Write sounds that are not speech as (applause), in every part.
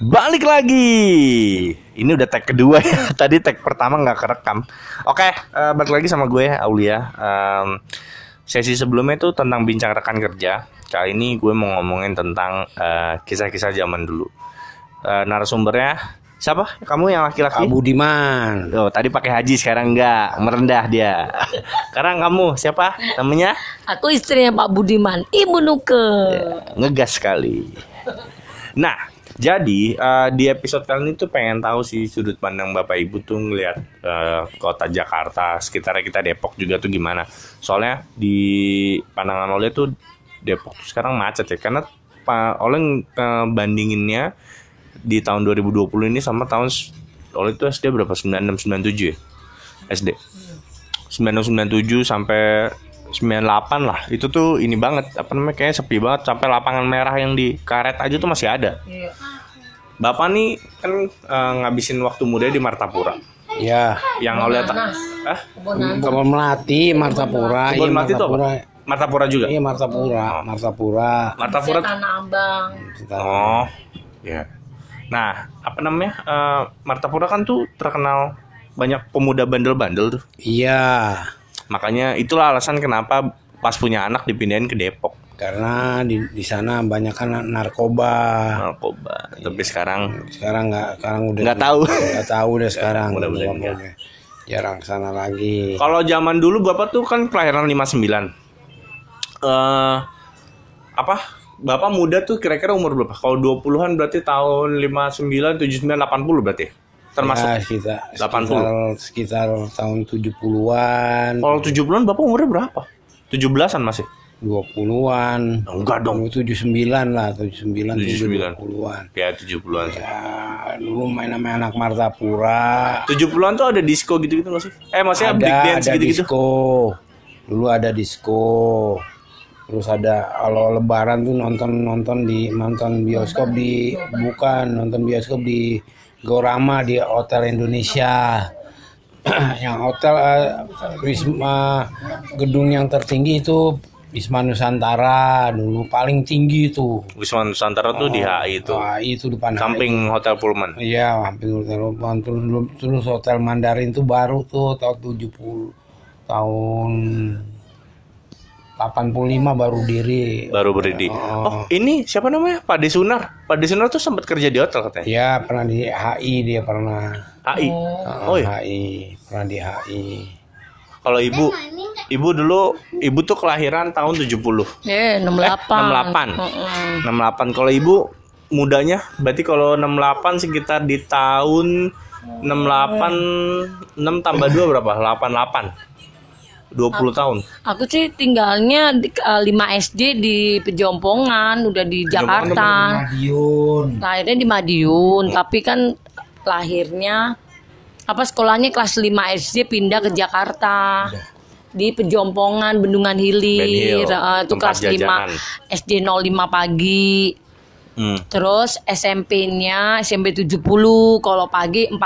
Balik lagi. Ini udah tag kedua ya. (laughs) Tadi tag pertama nggak kerekam. Oke, eh, balik lagi sama gue Aulia. Em, sesi sebelumnya itu tentang bincang rekan kerja. Kali ini gue mau ngomongin tentang eh, kisah-kisah zaman dulu. Eh, narasumbernya siapa? Kamu yang laki-laki? Pak Budiman. Oh, tadi pakai haji sekarang enggak, merendah dia. (laughs) Sekarang kamu siapa? Namanya? Aku istrinya Pak Budiman, Ibu Nuke. ngegas sekali. Nah, jadi eh, di episode kali ini tuh pengen tahu sih sudut pandang Bapak Ibu tuh ngelihat eh, kota Jakarta, sekitarnya kita Depok juga tuh gimana. Soalnya di pandangan Oleh tuh Depok tuh sekarang macet ya karena Oleh bandinginnya di tahun 2020 ini sama tahun Oleh itu SD berapa? 9697 ya? SD. 9697 sampai 98 lah. Itu tuh ini banget, apa namanya kayaknya sepi banget sampai lapangan merah yang di karet aja tuh masih ada. Bapak nih kan eh, ngabisin waktu muda di Martapura. Ya. Yang oleh ta- ah, Kebun Melati, Martapura. Kebun Iya, Melati itu apa? Martapura. Juga. Iya, Martapura. Martapura. Martapura. Tanah Abang. Oh, ya. Nah, apa namanya? eh, Martapura kan tuh terkenal banyak pemuda bandel-bandel tuh. Iya. Makanya itulah alasan kenapa pas punya anak dipindahin ke Depok. Karena di di sana banyak kan narkoba. Narkoba. Tapi sekarang Sekarang nggak sekarang udah nggak tahu. (laughs) nggak tahu deh sekarang. Mudah-mudahan Udah- nggak. Jarang ke sana lagi. Kalau zaman dulu Bapak tuh kan kelahiran 59. Eh apa? Bapak muda tuh kira-kira umur berapa? Kalau 20-an berarti tahun 59, 79, 80 berarti. Termasuk ya, sekitar, 80. sekitar, sekitar tahun 70-an, kalau 70-an Bapak umurnya berapa? 17-an masih. 20-an. Enggak dong. 79 lah, 79, 79. 70-an. Ya 70-an sih. Ya, dulu main sama anak Martapura. 70-an tuh ada disco gitu-gitu nggak sih? Eh maksudnya ada big dance ada gitu-gitu. disco. Dulu ada disco. Terus ada kalau lebaran tuh nonton nonton di nonton bioskop di bukan nonton bioskop di Gorama di Hotel Indonesia. (clears throat) yang hotel eh, Wisma gedung yang tertinggi itu Wisma Nusantara dulu paling tinggi itu. Wisma Nusantara tuh di HI itu. Wah, itu depan Samping Hotel Pullman. Iya, hampir hotel Lopan. terus, terus hotel Mandarin itu baru tuh tahun 70 tahun 85 baru diri. Baru berdiri. Oh, ini siapa namanya? Pak Desunar. Pak Desunar tuh sempat kerja di hotel katanya. Ya, pernah di HI dia pernah. HI. Oh iya. HI, pernah di HI. Kalau ibu, ibu dulu, ibu tuh kelahiran tahun 70. Eh, 68. 68. Mm-mm. 68. Kalau ibu mudanya, berarti kalau 68 sekitar di tahun 68 6 tambah 2 berapa? 88. 20 tahun. Aku sih tinggalnya di eh, 5 SD di Pejompongan, udah di Jakarta. Madiun. Lahirnya di Madiun, tapi kan lahirnya apa sekolahnya kelas 5 SD pindah ke Jakarta. Di Pejompongan, Bendungan Hilir, Hill, eh, itu kelas 5 jajanan. SD 05 pagi. Hmm. Terus SMP-nya SMP 70, kalau pagi 40,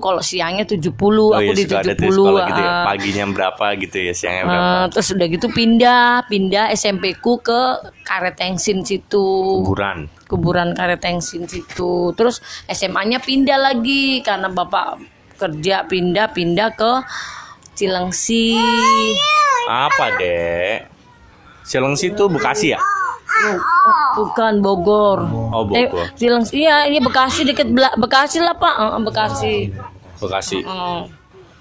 kalau siangnya 70, Oh aku iya, di suka ada 70. tuh sekolah gitu ya. ah. Paginya berapa gitu ya, siangnya berapa. Eh, terus udah gitu pindah, pindah SMP ku ke Karetengsin situ. Kuburan. Kuburan Karetengsin situ. Terus SMA-nya pindah lagi karena Bapak kerja pindah-pindah ke Cilengsi. Apa, Dek? Cilengsi tuh Bekasi ya? Bukan Bogor. Oh, Eh, Bogor. Cilengsi iya, ini Bekasi deket Bela- Bekasi lah, Pak. Eh, Bekasi. Bekasi. Hmm.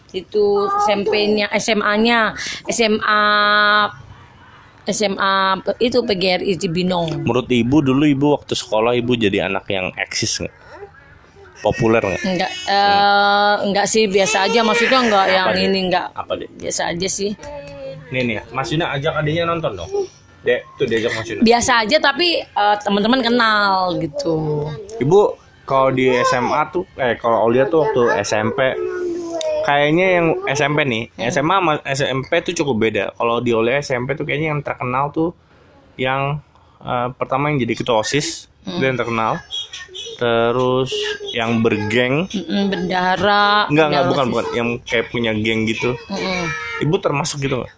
Itu SMP-nya, SMA-nya, SMA SMA itu PGRI Cibinong. Menurut ibu dulu ibu waktu sekolah ibu jadi anak yang eksis nggak? Populer nggak? Enggak eh enggak sih biasa aja maksudnya enggak yang Apa, Dek? ini enggak Apa deh? biasa aja sih. Nih nih, Mas Yuna ajak adiknya nonton dong. Dek, tuh diajak Mas Yuna. Biasa aja tapi eh, teman-teman kenal gitu. Ibu kalau di SMA tuh, eh kalau Aulia tuh waktu SMP, kayaknya yang SMP nih, SMA sama SMP tuh cukup beda. Kalau di Aulia SMP tuh kayaknya yang terkenal tuh yang eh, pertama yang jadi ketua osis, itu yang terkenal. Terus yang bergeng, Mm-mm, bendahara. enggak enggak bukan bukan, yang kayak punya geng gitu. Mm-mm. Ibu termasuk gitu nggak?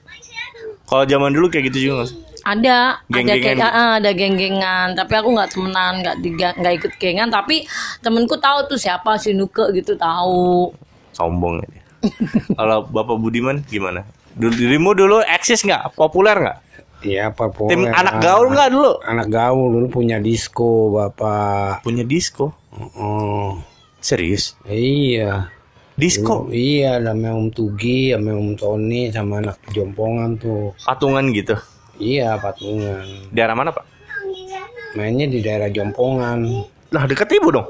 Kalau zaman dulu kayak gitu juga nggak Ada, ada Geng-gengan kayak gitu? ah, ada geng-gengan, tapi aku nggak temenan, nggak nggak ikut gengan, tapi temenku tahu tuh siapa si Nuke gitu tahu. Sombong ya. (laughs) Kalau Bapak Budiman gimana? Dulu dirimu dulu eksis nggak? Populer nggak? Iya, populer. Tim anak gaul nggak dulu? Anak gaul dulu punya disco, Bapak. Punya disco. Oh, Serius? iya. Disco. Dulu, iya, namanya Om Tugi, sama Om Tony, sama anak jompongan tuh. Patungan gitu. Iya, patungan. Daerah mana, Pak? Mainnya di daerah Jompongan. Lah deket ibu dong.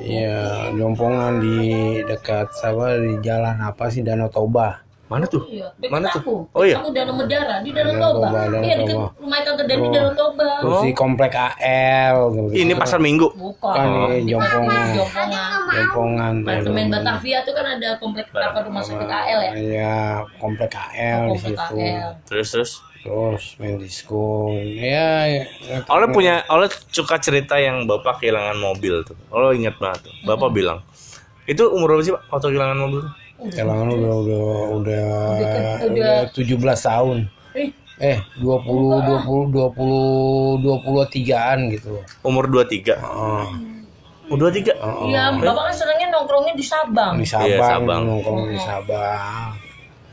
Iya, Jompongan di dekat apa di jalan apa sih Danau Toba. Mana tuh? Iya, Mana tuh? aku. Oh iya. Aku dalam Medara di Danau Danau Toba. Iya, dekat Toba. rumah tante Dani Danau Toba. Terus di komplek AL. tuh. Ini pasar Minggu. Bukan. Kan Oh. ini Jompongan. Jompongan. Jompongan. tuh. Apartemen Batavia tuh kan ada komplek apa rumah sakit AL ya? Iya, komplek AL di Komplek situ. AL. Terus terus. Terus main disco. Ya, ya. Oleh punya, oleh suka cerita yang bapak kehilangan mobil tuh. Oleh ingat banget tuh. Bapak bilang, itu umur berapa sih pak waktu kehilangan mobil? Kelangan udah udah udah udah- udah 17 tahun. Eh, Eh, 20 20 20 23-an gitu. Umur 23 Oh, Umur 23 Iya, bapak kan senangnya nongkrongnya di Sabang. di Sabang, Iya, Sabang. nongkrong di Sabang.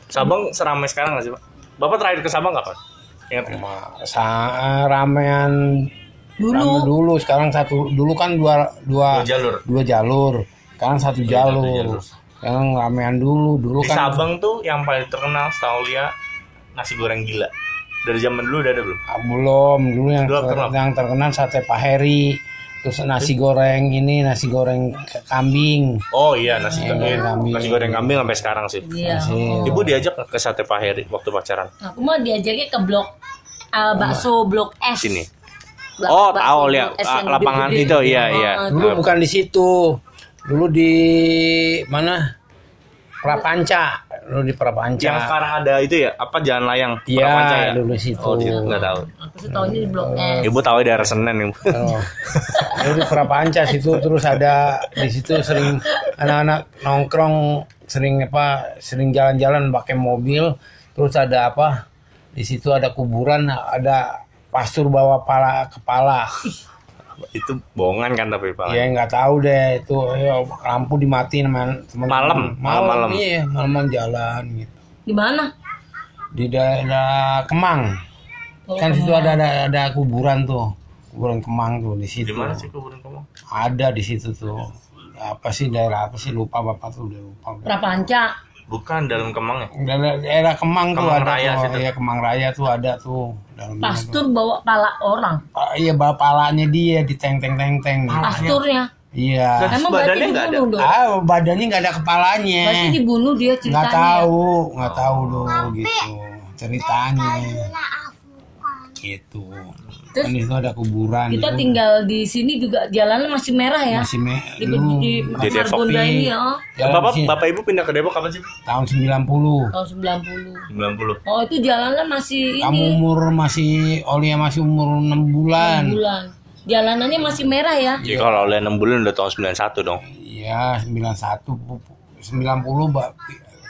Sabang seramai sekarang gak sih pak? Bapak terakhir ke Sabang kapan? Ingat nggak? Sama sa- ramean Dulu. rame dulu sekarang satu dulu kan dua dua Dua jalur. dua jalur sekarang satu jalur sekarang ramean dulu dulu Di kan Sabang tuh yang paling terkenal setahu Lia nasi goreng gila. Dari zaman dulu udah ada belum? Ah, belum dulu yang Dulu ter- terkenal. yang terkenal sate Pak Heri terus nasi goreng ini nasi goreng kambing Oh iya nasi goreng kambing. nasi goreng kambing sampai sekarang sih. Iya. Masih. Ibu diajak ke sate Pak Heri waktu pacaran? Aku mah diajaknya ke blok uh, bakso blok S. Sini. Oh tahu lihat yang lapangan itu iya iya. Oh, dulu bukan di situ dulu di mana Prapanca dulu di Prapanca Yang sekarang ada itu ya apa jalan layang? Iya, Prapanca ya? dulu situ. Oh di situ nggak tahu. Aku sih taunya di blok S. Ibu tahu daerah Senen ibu. Oh. (laughs) Dulu di Prapanca situ terus ada di situ sering anak-anak nongkrong sering apa sering jalan-jalan pakai mobil terus ada apa di situ ada kuburan ada pastur bawa pala kepala itu bohongan kan tapi Pak. ya nggak tahu deh itu ya, lampu dimatiin sama teman Malam, malam-malam. iya malam jalan gitu Di mana? di daerah Kemang Oh, kan situ ada, ada ada kuburan tuh kuburan Kemang tuh di situ Di mana sih kuburan kamu? ada di situ tuh apa sih daerah apa sih lupa bapak tuh udah lupa udah. Prapanca. Bukan dalam Kemang ya? daerah, daerah Kemang, tuh Kemang ada Raya tuh situ. ya Kemang Raya tuh ada tuh dalam Pastur bawa pala orang. Ah, iya bawa palanya dia di teng teng teng teng Pasturnya. iya Terus Emang badannya nggak ada? dong? ah badannya nggak ada kepalanya Pasti dibunuh dia nggak ceritanya. tahu nggak tahu loh gitu ceritanya gitu Terus kan di situ ada kuburan Kita gitu. tinggal di sini juga jalannya masih merah ya. masih me di, di, Di Pasar Depok. Ini ya. Jalan Bapak di sini. Bapak Ibu pindah ke Depok kapan sih? tahun 90 Tahun 90. 90. Oh, itu jalannya masih kamu ini umur masih Olia masih umur 6 bulan bulan. Jalanannya masih merah ya. Ya kalau oleh 6 bulan udah tahun 91 dong. Iya, 91 bu- 90 ba-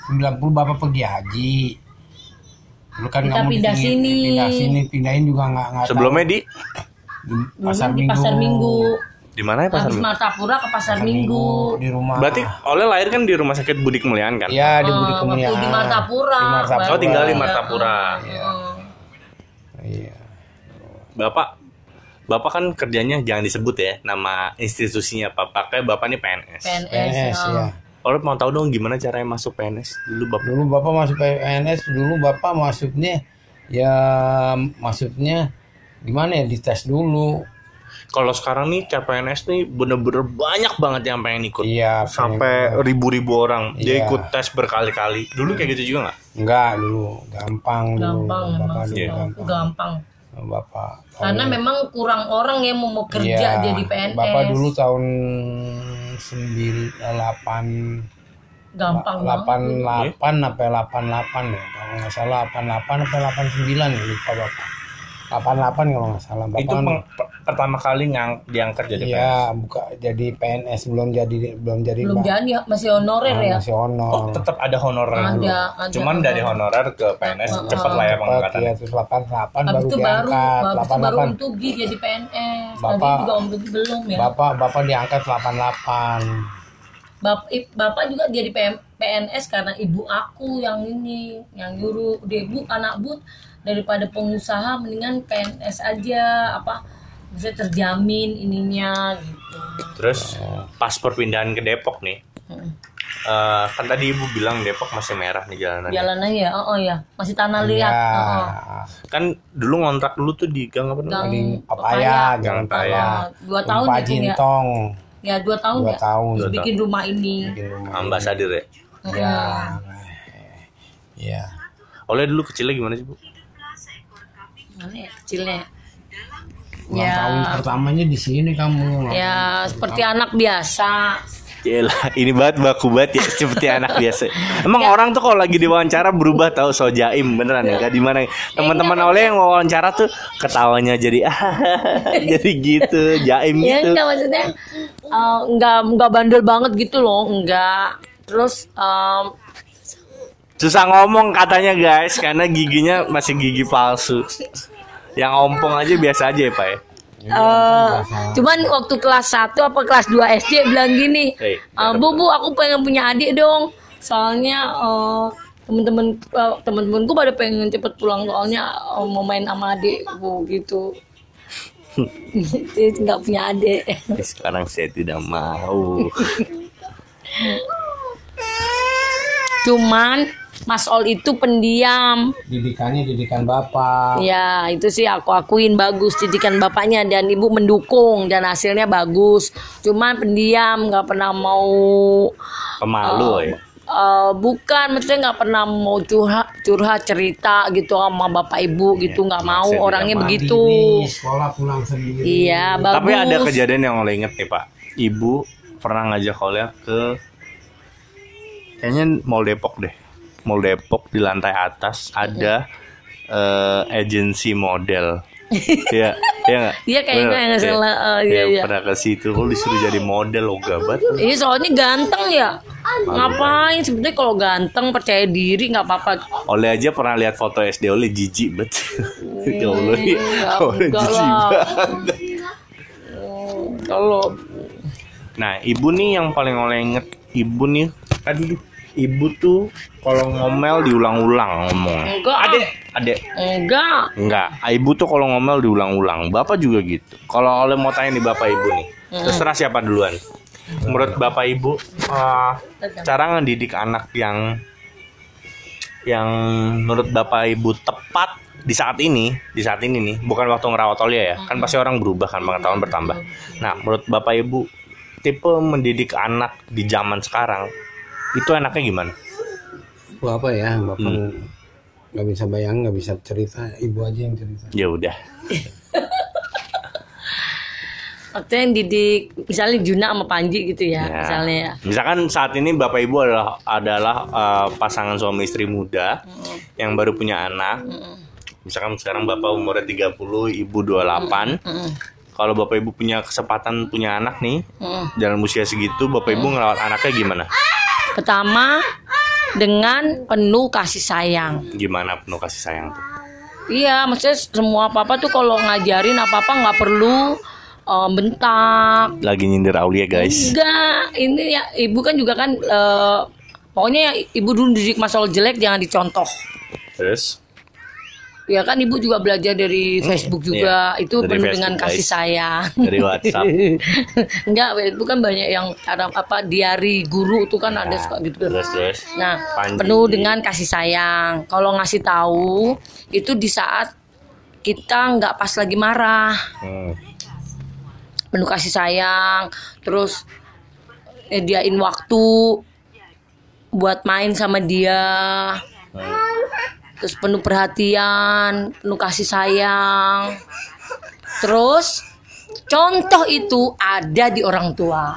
90 Bapak pergi haji. Dulu kan Kita pindah sini. Pindah sini, pindahin juga nggak nggak Sebelumnya di tahu. di pasar di minggu. Pasar Minggu. di mana ya pasar Habis Minggu? Martapura ke Pasar Minggu. di rumah. Berarti oleh lahir kan di rumah sakit Budi Kemuliaan kan? Iya, di Budi Oh, Kemuliaan. waktu di Martapura. Di Martapura. Oh tinggal di Martapura. Oh. Iya. Bapak Bapak kan kerjanya jangan disebut ya nama institusinya Pak. Pakai Bapak ini PNS. PNS. PNS oh. ya. Oleh mau tahu dong gimana caranya masuk PNS dulu Bapak? Dulu Bapak masuk PNS, dulu Bapak masuknya ya masuknya gimana ya dites dulu. Kalau sekarang nih CPNS nih bener-bener banyak banget yang pengen ikut. Iya, Sampai ribu-ribu orang dia Iya. ikut tes berkali-kali. Dulu kayak gitu juga nggak? enggak dulu, gampang dulu. Gampang memang Bapak dulu Iya. gampang. gampang. Bapak. Karena memang kurang orang yang mau mau kerja Iya, jadi PNS. Bapak dulu tahun 98 gampang banget. 88 sampai 88 ya. Kalau nggak salah 88 sampai 89 ya lupa Bapak. 88 kalau nggak salah. Bapak Itu kan- pertama kali ngang diangkat jadi PNS? Iya, buka jadi PNS belum jadi belum jadi belum Mbak. jadi ya, masih honorer Ah, ya masih Oh, honor. tetap ada honorer Ada, dulu. ada. Cuman dari honorer ke PNS cepet lah ya Cepat, pengangkatan. ya, terus 88 habis baru itu baru diangkat. itu baru 88. Om Tugi jadi PNS tadi Bapak- juga Om Tugi belum ya Bapak Bapak diangkat 88. Bap- i- bapak juga jadi PM PNS karena ibu aku yang ini yang nyuruh dia bu anak but daripada pengusaha mendingan PNS aja apa bisa terjamin ininya gitu Terus pas perpindahan ke Depok nih, Mm. eh, kan tadi ibu bilang Depok masih merah nih jalanan. jalannya ya oh, oh ya masih tanah Ya, liat oh, oh. Kan dulu ngontrak dulu tuh di gang apa namanya? Gang di Papaya. Gang Papaya. Dua tahun Pak ya ya Jintong. ya dua tahun Dua ya tahun. Dua bikin rumah ini bikin rumah. Ambasadir ya. Ya. Ya. Oleh dulu kecilnya gimana sih bu? mana ya kecilnya Ulang ya tahun pertamanya di sini kamu. ya seperti anak biasa Yalah, ini banget baku banget ya seperti anak biasa. Emang orang tuh kalau lagi diwawancara berubah tahu so jaim beneran ya? Gak di mana teman-teman oleh yang wawancara tuh ketawanya jadi (laughs) jadi gitu jaim ya gitu. enggak maksudnya eh, enggak enggak bandel banget gitu loh enggak terus em, Susah ngomong katanya guys karena giginya masih gigi palsu. Yang ompong aja biasa aja ya pak ya. eh, cuman waktu kelas 1 apa kelas 2 SD bilang gini Hei, "Eh, bu bu aku pengen punya adik dong. Soalnya eh, temen-temen eh, temen-temenku pada pengen cepet pulang soalnya eh, mau main sama adikku gitu. Dia (laughs) nggak punya adik. Eh, Sekarang saya tidak mau. cuman Mas Ol itu pendiam Didikannya didikan bapak. Ya itu sih aku akuin bagus didikan bapaknya dan ibu mendukung dan hasilnya bagus. Cuman pendiam nggak pernah mau Pemalu ya. eh, bukan maksudnya nggak pernah mau curhat curhat cerita gitu sama bapak ibu gitu nggak mau saya tidak orangnya mau. begitu. Mandiri, sekolah pulang sendiri. Iya bagus. Tapi ada kejadian yang oleh inget nih pak. Ibu pernah ngajak oleh ke kayaknya Mall Depok deh. Mall Depok di lantai atas ada eh, agensi model. (laughs) Iya, iya nggak? Iya, kayaknya Bener? nggak salah. Oh, iya, iya. Pernah ke situ, lo disuruh jadi model lo gabat. Iya soalnya ganteng ya. Ngapain sebenarnya kalau ganteng percaya diri nggak apa-apa. Oleh aja pernah lihat foto SD oleh jijik bet. (laughs) Ya Allah, oleh enggak jijik lah. banget. Kalau Nah, ibu nih yang paling oleh inget ibu nih. Aduh, ibu tuh kalau ngomel diulang-ulang ngomong. Enggak. Adek, adek. enggak Enggak, ibu tuh kalau ngomel diulang-ulang. Bapak juga gitu. Kalau oleh mau tanya nih bapak ibu nih, terserah siapa duluan. Menurut bapak ibu, eh, cara ngedidik anak yang yang menurut bapak ibu tepat di saat ini, di saat ini nih, bukan waktu ngerawat Olia ya, kan pasti orang berubah kan, pengetahuan bertambah. Nah, menurut bapak ibu, tipe mendidik anak di zaman sekarang itu enaknya gimana? Ibu apa ya bapak Hmm. nggak bisa bayang nggak bisa cerita ibu aja yang cerita Ya udah, (laughs) Waktu yang didik misalnya Juna sama Panji gitu ya, Ya. misalnya ya. Misalkan saat ini bapak ibu adalah adalah eh, pasangan suami istri muda yang baru punya anak. Misalkan sekarang bapak umurnya 30, ibu 28. Mm-mm. Kalau bapak ibu punya kesempatan punya anak nih Mm. dalam usia segitu, bapak ibu ngerawat anaknya gimana? Pertama dengan penuh kasih sayang. Gimana penuh kasih sayang tuh? Iya, maksudnya semua papa tuh kalau ngajarin apa-apa nggak perlu eh, bentak. Lagi nyindir Aulia guys. Enggak, ini ya ibu kan juga kan eh, pokoknya ya, ibu dulu didik masalah jelek jangan dicontoh. Terus? Ya kan ibu juga belajar dari Facebook juga, Iya, itu penuh Facebook, dengan kasih guys. sayang. Dari WhatsApp. (laughs) Enggak, itu kan banyak yang ada apa diari guru tuh kan ada suka gitu. Terus terus. Nah, Panji. penuh dengan kasih sayang. Kalau ngasih tahu itu di saat kita nggak pas lagi marah, Hmm. penuh kasih sayang, terus nyediain waktu buat main sama dia, terus penuh perhatian, penuh kasih sayang, terus contoh itu ada di orang tua.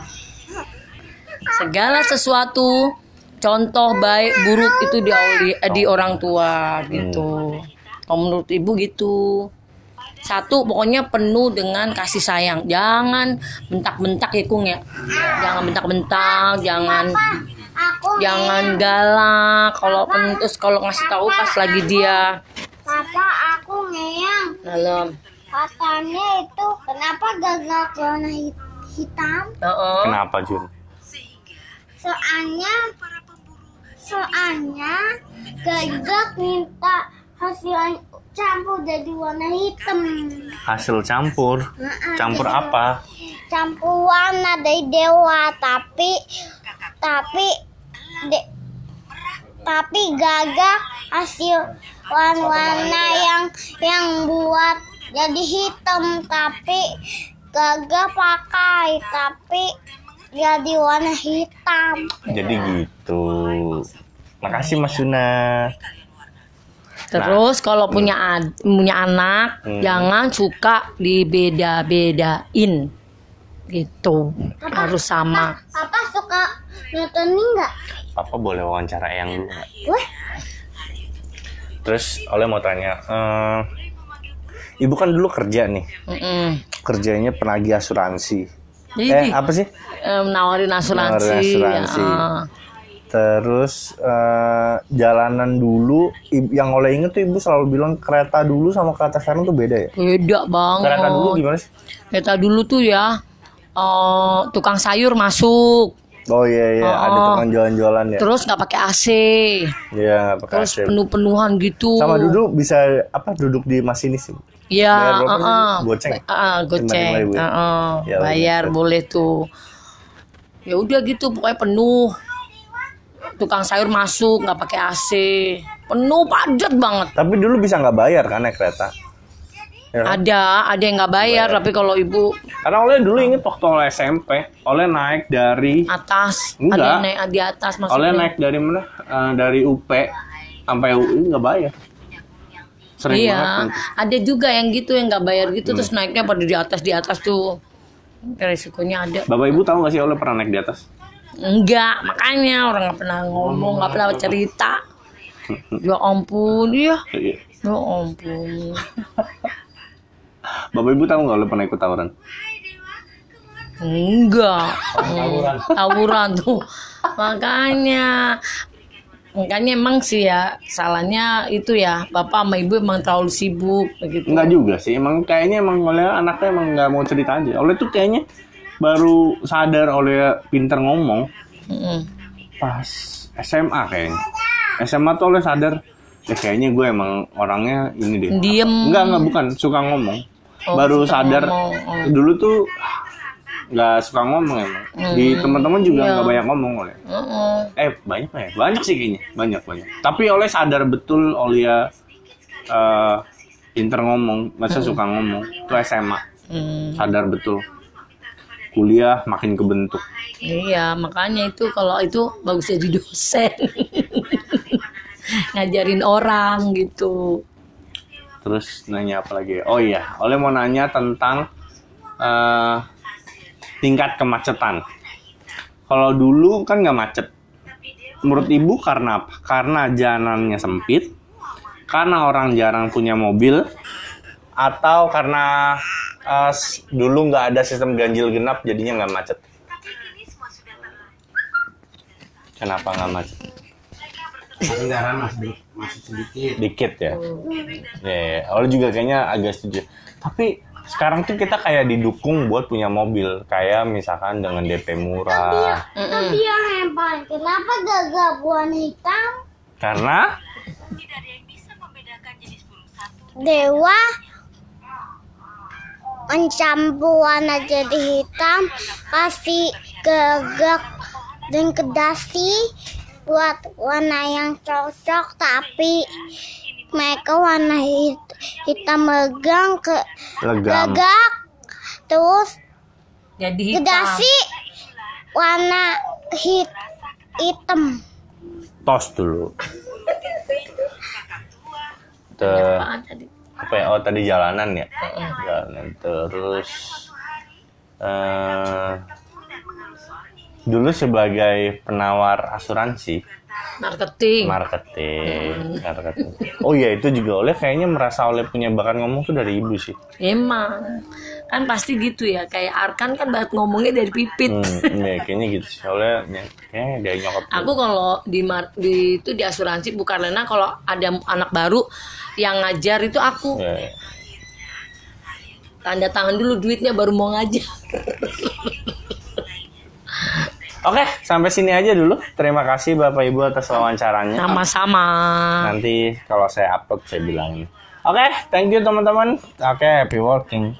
Segala sesuatu contoh baik buruk itu di eh, di orang tua gitu. Kalau menurut ibu gitu. satu pokoknya penuh dengan kasih sayang jangan bentak-bentak ya kung ya jangan bentak-bentak jangan Aku jangan galak kalau pen- terus kalau ngasih tahu pas lagi dia Papa aku ngeyang. dalam Katanya itu kenapa gagak warna hit- hitam? Heeh. Kenapa Jun? Soalnya soalnya gagak minta hasil campur jadi warna hitam. Hasil campur. Nah, Campur apa? Campur warna dari dewa tapi tapi de, tapi gagak hasil warna-warna yang yang buat jadi hitam tapi gagak pakai tapi jadi warna hitam. Jadi gitu. Makasih Mas Yuna. Terus kalau punya ad- punya anak Hmm. jangan suka dibeda-bedain. Gitu. Harus sama. Papa suka nonton ini Papa boleh wawancara yang? Wah, Terus oleh mau tanya, eh, ibu kan dulu kerja nih, Mm-mm. kerjanya penagih asuransi. Jadi Eh apa sih? eh, nawarin asuransi. Nawarin asuransi. ya. Terus eh, jalanan dulu, yang oleh inget tuh ibu selalu bilang kereta dulu sama kereta sekarang tuh beda ya. Beda banget. Kereta dulu gimana sih? Kereta dulu tuh ya eh, tukang sayur masuk, Oh iya iya, ada Oh. tukang jualan-jualan ya. terus nggak pakai AC, Iya nggak pakai terus AC. penuh-penuhan gitu. Sama duduk bisa apa? Duduk di masinis. Ibu? Iya, sih? heeh. Goceng? Heeh, goceng. 55.000 ya? Heeh, Ya, bayar bener. boleh tuh. Ya udah gitu, pokoknya penuh. Tukang sayur masuk nggak pakai AC, penuh padat banget. Tapi dulu bisa nggak bayar kan naik kereta? Ya kan? Ada, ada yang nggak bayar, tapi kalau ibu Karena oleh dulu inget waktu oleh SMP, oleh naik dari atas, Enggak. ada yang naik di atas oleh maksudnya. naik dari mana? Eh, dari UP sampai UI nggak bayar. Sering iya, banget. ada juga yang gitu yang nggak bayar gitu Hmm. terus naiknya pada di atas di atas tuh. Resikonya ada. Bapak ibu tahu nggak sih oleh pernah naik di atas? Enggak, makanya orang nggak pernah ngomong, nggak pernah cerita. Ya ampun, iya. Iya. Ya ampun. (laughs) Bapak ibu tahu nggak oleh pernah ikut tawuran? Enggak. Tawuran. Tawuran tuh. Makanya makanya emang sih ya salahnya itu ya bapak sama ibu emang terlalu sibuk begitu. Enggak juga sih, emang kayaknya emang oleh anaknya emang nggak mau cerita aja. Oleh tuh kayaknya baru sadar oleh pinter ngomong Mm-mm. pas SMA kayaknya. SMA tuh oleh sadar, ya kayaknya gue emang orangnya ini deh. Diem. Enggak enggak bukan, suka ngomong. Oh, baru sadar ngomong, oh. dulu tuh nggak suka ngomong emang. Di teman-teman juga Iya. nggak banyak ngomong oleh. Mm-mm. Eh banyak ya? Banyak sih kayaknya, banyak banyak. Tapi oleh sadar betul Olia eh pinter ngomong, masa suka ngomong. Itu SMA, Hmm. sadar betul. Kuliah makin kebentuk. Iya, makanya itu kalau itu bagus jadi dosen. (laughs) Ngajarin orang gitu. Terus nanya apa lagi? Oh iya, oleh mau nanya tentang eh tingkat kemacetan. Kalau dulu kan nggak macet. Menurut ibu karena apa? Karena jalanannya sempit, karena orang jarang punya mobil, atau karena s- dulu nggak ada sistem ganjil genap jadinya nggak macet. Kenapa nggak macet? Kendaraan masih masih sedikit. dikit ya. Ya, ya. Oleh juga kayaknya agak setuju. Tapi sekarang tuh kita kayak didukung buat punya mobil, kayak misalkan dengan DP murah. tapi yang hebat. Kenapa gagak warna hitam? Karena Dewa mencampur warna jadi hitam, kasih gagak dan kedasi buat warna yang cocok, tapi mereka warna hit- hitam megang ke legam. gagak, terus Jadi hitam. kedasi warna hit hitam. Tos dulu. Te, Apaan tadi? apa ya? Oh tadi jalanan ya. Jalanan terus. eh dulu sebagai penawar asuransi. Marketing. Marketing marketing. Oh iya itu juga oleh kayaknya merasa oleh punya bakat ngomong tuh dari ibu sih. Emang. Kan pasti gitu ya. Kayak Arkan kan banget ngomongnya dari pipit. Hmm, ya, kayaknya gitu oleh kayaknya dari nyokap aku kalau di, di itu di asuransi bukan Lena kalau ada anak baru yang ngajar itu aku. Ya, ya. tanda tangan dulu duitnya baru mau ngajar (laughs) Oke, sampai sini aja dulu. Terima kasih Bapak Ibu atas wawancaranya. sama-sama Nanti kalau saya upload saya bilangin. Oke, thank you teman-teman. Oke, happy working.